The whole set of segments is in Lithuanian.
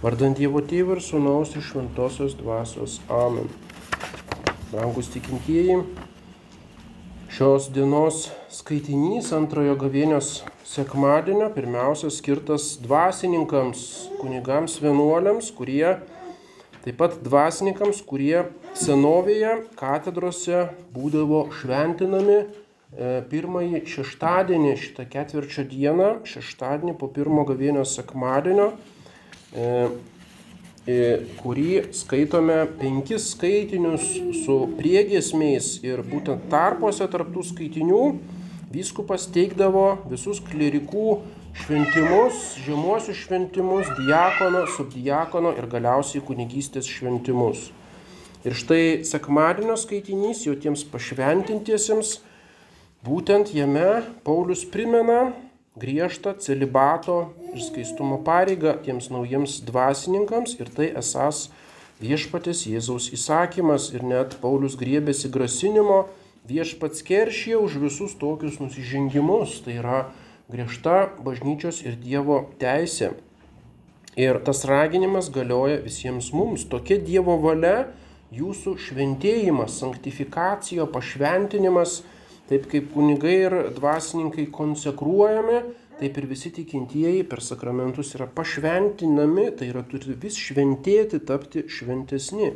Vardant Dievo Tėvų ir Sūnaus ir Šventosios Dvasios. Amen. Brangus tikintieji, šios dienos skaitinys antrojo gavėnios sekmadienio pirmiausia skirtas dvasininkams, kunigams, vienuoliams, kurie taip pat dvasininkams, kurie senovėje katedrose būdavo šventinami pirmąjį šeštadienį, šitą ketvirčio dieną, šeštadienį po pirmo gavėnio sekmadienio, kurį skaitome penkis skaitinius su priegesmiais ir būtent tarpuose tarptų skaitinių vyskupas teikdavo visus klerikų šventimus, žemuosius šventimus, diakono, subdiakono ir galiausiai kunigystės šventimus. Ir štai sekmadienio skaitinys jau tiems pašventintiesiems Būtent jame Paulius primena griežtą celibato ir skaistumo pareigą tiems naujiems dvasininkams ir tai esas viešpatės Jėzaus įsakymas ir net Paulius griebėsi grasinimo viešpats keršė už visus tokius nusižengimus. Tai yra griežta bažnyčios ir Dievo teisė. Ir tas raginimas galioja visiems mums. Tokia Dievo valia, jūsų šventėjimas, sanktifikacijo, pašventinimas Taip kaip kunigai ir dvasininkai konsekruojami, taip ir visi tikintieji per sakramentus yra pašventinami, tai yra turi vis šventėti, tapti šventesni.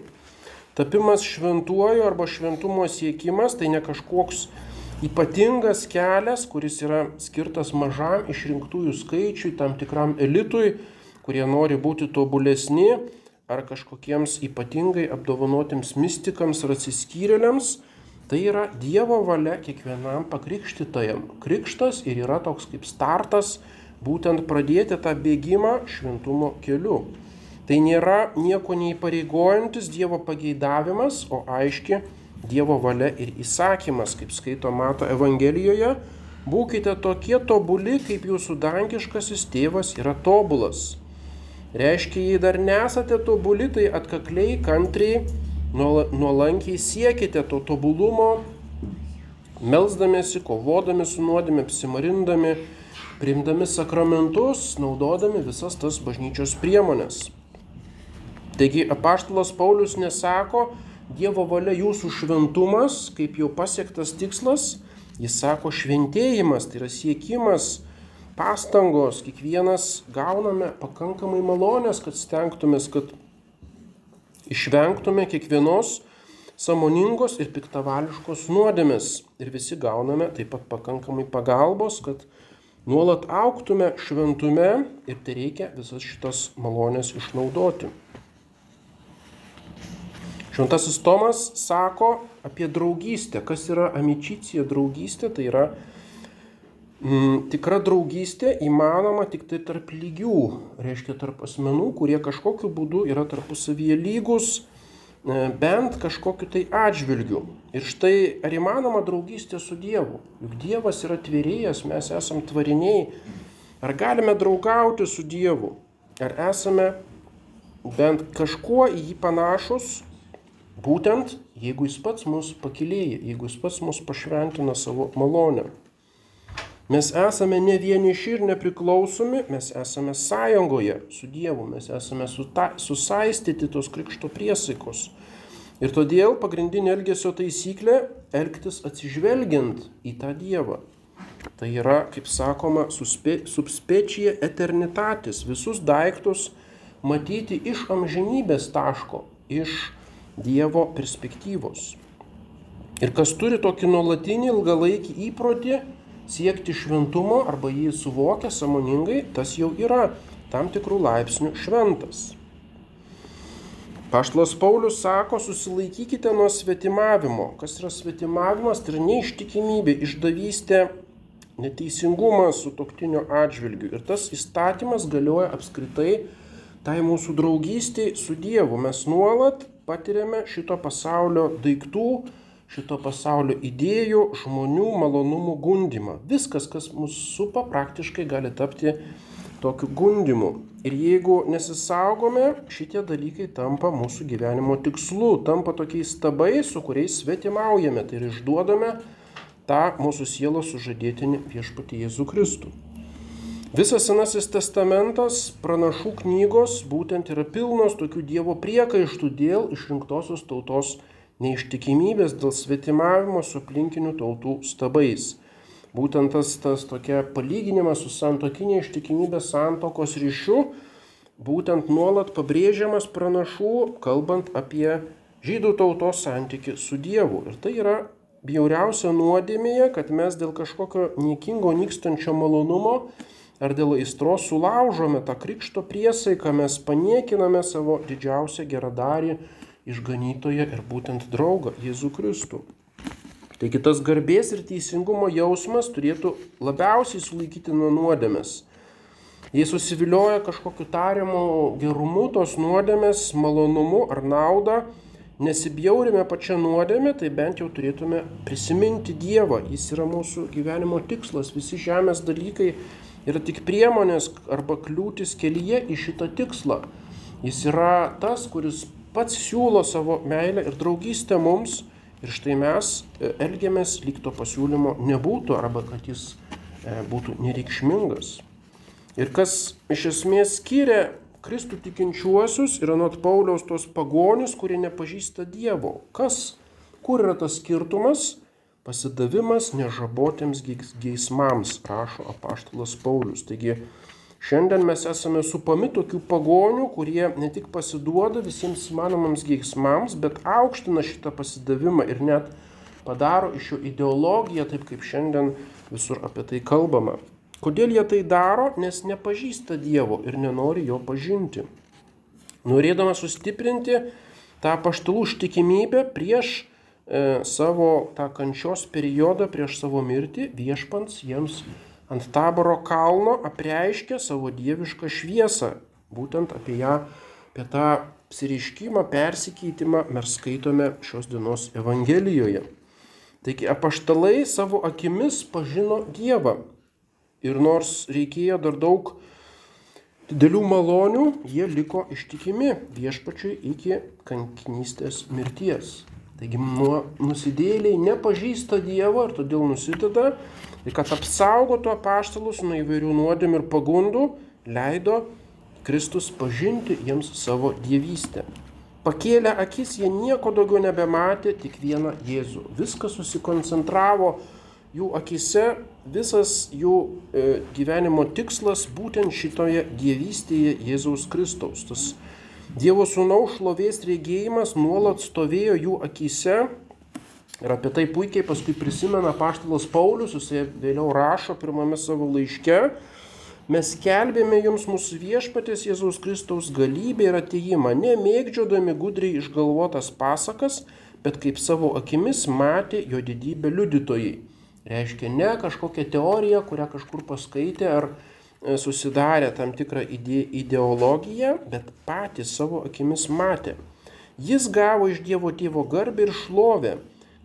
Tapimas šventuoju arba šventumo siekimas tai ne kažkoks ypatingas kelias, kuris yra skirtas mažam išrinktųjų skaičiui, tam tikram elitui, kurie nori būti tobulesni, ar kažkokiems ypatingai apdovanotiems mystikams ar atsiskyrėliams Tai yra Dievo valia kiekvienam pakrikštytajam. Krikštas ir yra toks kaip startas būtent pradėti tą bėgimą šventumo keliu. Tai nėra nieko neįpareigojantis Dievo pageidavimas, o aiški Dievo valia ir įsakymas, kaip skaito Mato Evangelijoje. Būkite tokie tobuli, kaip jūsų dangiškasis tėvas yra tobulas. Reiškia, jei dar nesate tobuli, tai atkakliai, kantriai nuolankiai siekite to tobulumo, melzdamėsi, kovodami su nuodėmė, apsimarindami, priimdami sakramentus, naudodami visas tas bažnyčios priemonės. Taigi apaštalas Paulius nesako, Dievo valia jūsų šventumas, kaip jau pasiektas tikslas, jis sako šventėjimas, tai yra siekimas, pastangos, kiekvienas gauname pakankamai malonės, kad stengtumės, kad išvengtume kiekvienos samoningos ir piktavališkos nuodėmės ir visi gauname taip pat pakankamai pagalbos, kad nuolat auktume šventume ir tai reikia visas šitas malonės išnaudoti. Šventasis Tomas sako apie draugystę. Kas yra amičicija draugystė? Tai yra tikra draugystė įmanoma tik tai tarp lygių, reiškia tarp asmenų, kurie kažkokiu būdu yra tarpusavyje lygus, e, bent kažkokiu tai atžvilgiu. Ir štai ar įmanoma draugystė su Dievu? Juk Dievas yra tvėrėjas, mes esame tvariniai. Ar galime draugauti su Dievu? Ar esame bent kažkuo į jį panašus? Būtent jeigu jis pats mus pakilėja, jeigu jis pats mus pašventina savo malonę. Mes esame ne vieniši ir nepriklausomi, mes esame sąjungoje su Dievu, mes esame suta, susaistyti tos krikšto priesaikos. Ir todėl pagrindinė elgesio taisyklė - elgtis atsižvelgiant į tą Dievą. Tai yra, kaip sakoma, subspečia eternitatis, visus daiktus matyti iš amžinybės taško, iš Dievo perspektyvos. Ir kas turi tokį nuolatinį ilgalaikį įprotį, siekti šventumo arba jį suvokia samoningai, tas jau yra tam tikrų laipsnių šventas. Paštlas Paulius sako, susilaikykite nuo svetimavimo. Kas yra svetimavimas? Tai yra neištikimybė, išdavystė, neteisingumas su toktinio atžvilgiu. Ir tas įstatymas galioja apskritai tai mūsų draugystiai su Dievu. Mes nuolat patiriame šito pasaulio daiktų, šito pasaulio idėjų, žmonių malonumų gundimą. Viskas, kas mus supa, praktiškai gali tapti tokiu gundimu. Ir jeigu nesisaugome, šitie dalykai tampa mūsų gyvenimo tikslu, tampa tokiais stabai, su kuriais svetimaujame, tai ir išduodame tą mūsų sielos sužadėtinį viešpatį Jėzų Kristų. Visas Senasis testamentas, pranašų knygos būtent yra pilnos tokių Dievo priekaištų dėl išrinktosios tautos neištikimybės, dėl svetimavimo su aplinkinių tautų stabais. Būtent tas, tas tokia palyginimas su santokinė ištikimybė santokos ryšiu, būtent nuolat pabrėžiamas pranašų, kalbant apie žydų tautos santyki su Dievu. Ir tai yra bjauriausia nuodėmėje, kad mes dėl kažkokio niekingo nykstančio malonumo ar dėl aistros sulaužome tą krikšto priesaiką, mes paniekiname savo didžiausią geradarį išganytoją ir būtent draugą Jėzų Kristų. Taigi tas garbės ir teisingumo jausmas turėtų labiausiai sulaikyti nuo nuodėmės. Jei susivilioja kažkokiu tariamu gerumu tos nuodėmės, malonumu ar naudą, nesibjaurime pačią nuodėmę, tai bent jau turėtume prisiminti Dievą. Jis yra mūsų gyvenimo tikslas. Visi žemės dalykai yra tik priemonės arba kliūtis kelyje į šitą tikslą. Jis yra tas, kuris pats siūlo savo meilę ir draugystę mums ir štai mes e, elgiamės lyg to pasiūlymo nebūtų arba kad jis e, būtų nereikšmingas. Ir kas iš esmės skiria Kristų tikinčiuosius ir anot Pauliaus tos pagonis, kurie nepažįsta Dievo. Kas, kur yra tas skirtumas? Pasidavimas nežabotiems geismams, rašo apaštalas Paulius. Taigi šiandien mes esame supami tokių pagonių, kurie ne tik pasiduoda visiems įmanomams geismams, bet aukština šitą pasidavimą ir net padaro iš jo ideologiją, taip kaip šiandien visur apie tai kalbama. Kodėl jie tai daro? Nes nepažįsta Dievo ir nenori jo pažinti. Norėdama sustiprinti tą paštalų ištikimybę prieš E, savo tą kančios periodą prieš savo mirtį viešpants jiems ant taboro kalno apreiškė savo dievišką šviesą. Būtent apie ją, apie tą apsireiškimą, persikeitimą mes skaitome šios dienos Evangelijoje. Taigi apaštalai savo akimis pažino Dievą. Ir nors reikėjo dar daug didelių malonių, jie liko ištikimi viešpačiui iki kankinystės mirties. Taigi nusidėliai nepažįsta Dievo ir todėl nusideda ir kad apsaugotų apaštalus nuo įvairių nuodėmų ir pagundų, leido Kristus pažinti jiems savo dievystę. Pakėlę akis, jie nieko daugiau nebematė, tik vieną Jėzų. Viskas susikoncentravo jų akise, visas jų e, gyvenimo tikslas būtent šitoje dievystėje Jėzaus Kristaus. Tas Dievo sūnaus šlovės regėjimas nuolat stovėjo jų akise ir apie tai puikiai paskui prisimena paštalas Paulius, jisai vėliau rašo pirmame savo laiške. Mes kelbėme jums mūsų viešpatės Jėzaus Kristaus galybę ir ateimą, nemėgdžiodami gudriai išgalvotas pasakas, bet kaip savo akimis matė jo didybę liudytojai. Reiškia ne kažkokią teoriją, kurią kažkur paskaitė ar E, susidarę tam tikrą ideologiją, bet patys savo akimis matė. Jis gavo iš Dievo tėvo garbę ir šlovę,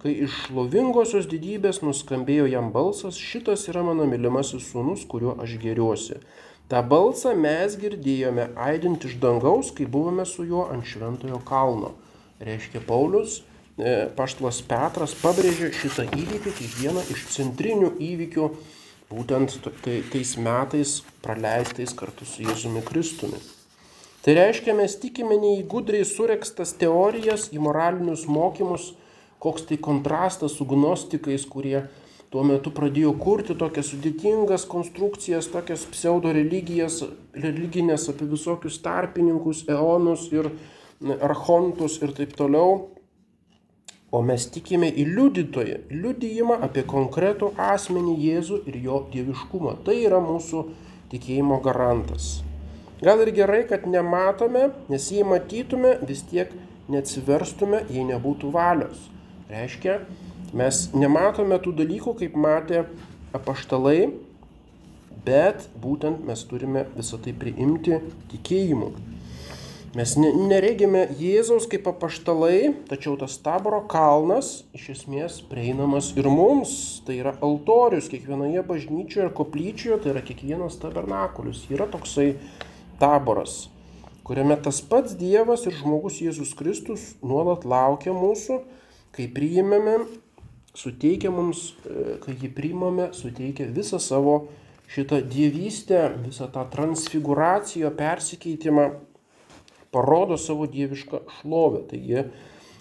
kai iš šlovingosios didybės nuskambėjo jam balsas, šitas yra mano mylimasis sūnus, kuriuo aš geriuosi. Ta balsą mes girdėjome aidint iš dangaus, kai buvome su juo ant šventojo kalno. Reiškia Paulius, e, paštlas Petras pabrėžė šitą įvykį kaip vieną iš centrinių įvykių būtent tais metais praleistais kartu su Jėzumi Kristumi. Tai reiškia, mes tikime ne į gudriai surekstas teorijas, į moralinius mokymus, koks tai kontrastas su gnostikais, kurie tuo metu pradėjo kurti tokias sudėtingas konstrukcijas, tokias pseudo religijas, religinės apie visokius tarpininkus, eonus ir archontus ir taip toliau. O mes tikime į liudytoją, liudyjimą apie konkretų asmenį Jėzų ir jo dieviškumą. Tai yra mūsų tikėjimo garantas. Gal ir gerai, kad nematome, nes jei matytume, vis tiek neatsiverstume, jei nebūtų valios. Reiškia, mes nematome tų dalykų, kaip matė apaštalai, bet būtent mes turime visą tai priimti tikėjimu. Mes neregime Jėzaus kaip apaštalai, tačiau tas taboro kalnas iš esmės prieinamas ir mums. Tai yra altorius kiekvienoje bažnyčioje ir koplyčioje, tai yra kiekvienas tabernakulius. Yra toksai taboras, kuriame tas pats Dievas ir žmogus Jėzus Kristus nuolat laukia mūsų, kai priimame, suteikia mums, e, kai jį priimame, suteikia visą savo šitą dievystę, visą tą transfiguraciją, persikeitimą parodo savo dievišką šlovę. Taigi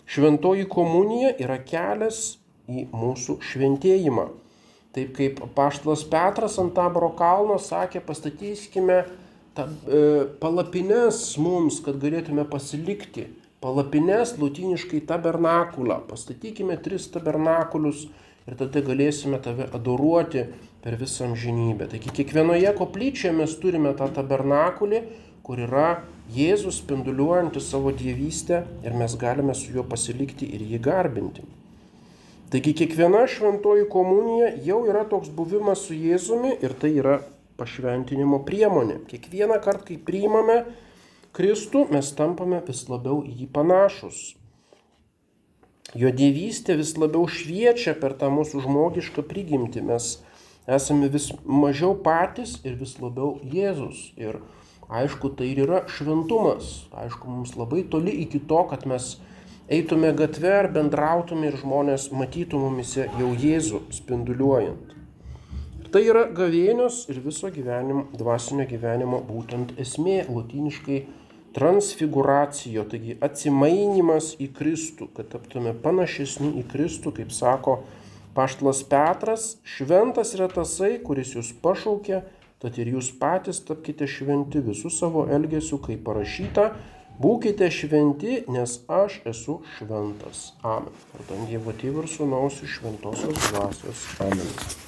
šventoji komunija yra kelias į mūsų šventėjimą. Taip kaip paštas Petras ant Taboro kalno sakė, pastatykime ta, e, palapines mums, kad galėtume pasilikti. Palapines latiniškai tabernakulą. Pastatykime tris tabernakulius ir tada galėsime tave adoruoti per visą amžinybę. Taigi kiekvienoje koplyčioje mes turime tą tabernakulį, kur yra Jėzus spinduliuojantis savo dievystę ir mes galime su juo pasilikti ir jį garbinti. Taigi kiekviena šventoji komunija jau yra toks buvimas su Jėzumi ir tai yra pašventinimo priemonė. Kiekvieną kartą, kai priimame Kristų, mes tampame vis labiau į jį panašus. Jo dievystė vis labiau šviečia per tą mūsų žmogišką prigimtį. Mes esame vis mažiau patys ir vis labiau Jėzus. Ir aišku, tai ir yra šventumas. Aišku, mums labai toli iki to, kad mes eitume gatve ar bendrautume ir žmonės matytų mumise jau Jėzų spinduliuojant. Ir tai yra gavėnios ir viso gyvenimo, dvasinio gyvenimo būtent esmė, latiniškai transfiguracijo, taigi atsimainimas į Kristų, kad taptume panašesni į Kristų, kaip sako Paštlas Petras, šventas yra tasai, kuris jūs pašaukė, tad ir jūs patys tapkite šventi visų savo elgesių, kaip parašyta, būkite šventi, nes aš esu šventas. Amen. Vardan Dievo Tėvų ir Sūnaus iš šventosios dvasios. Amen.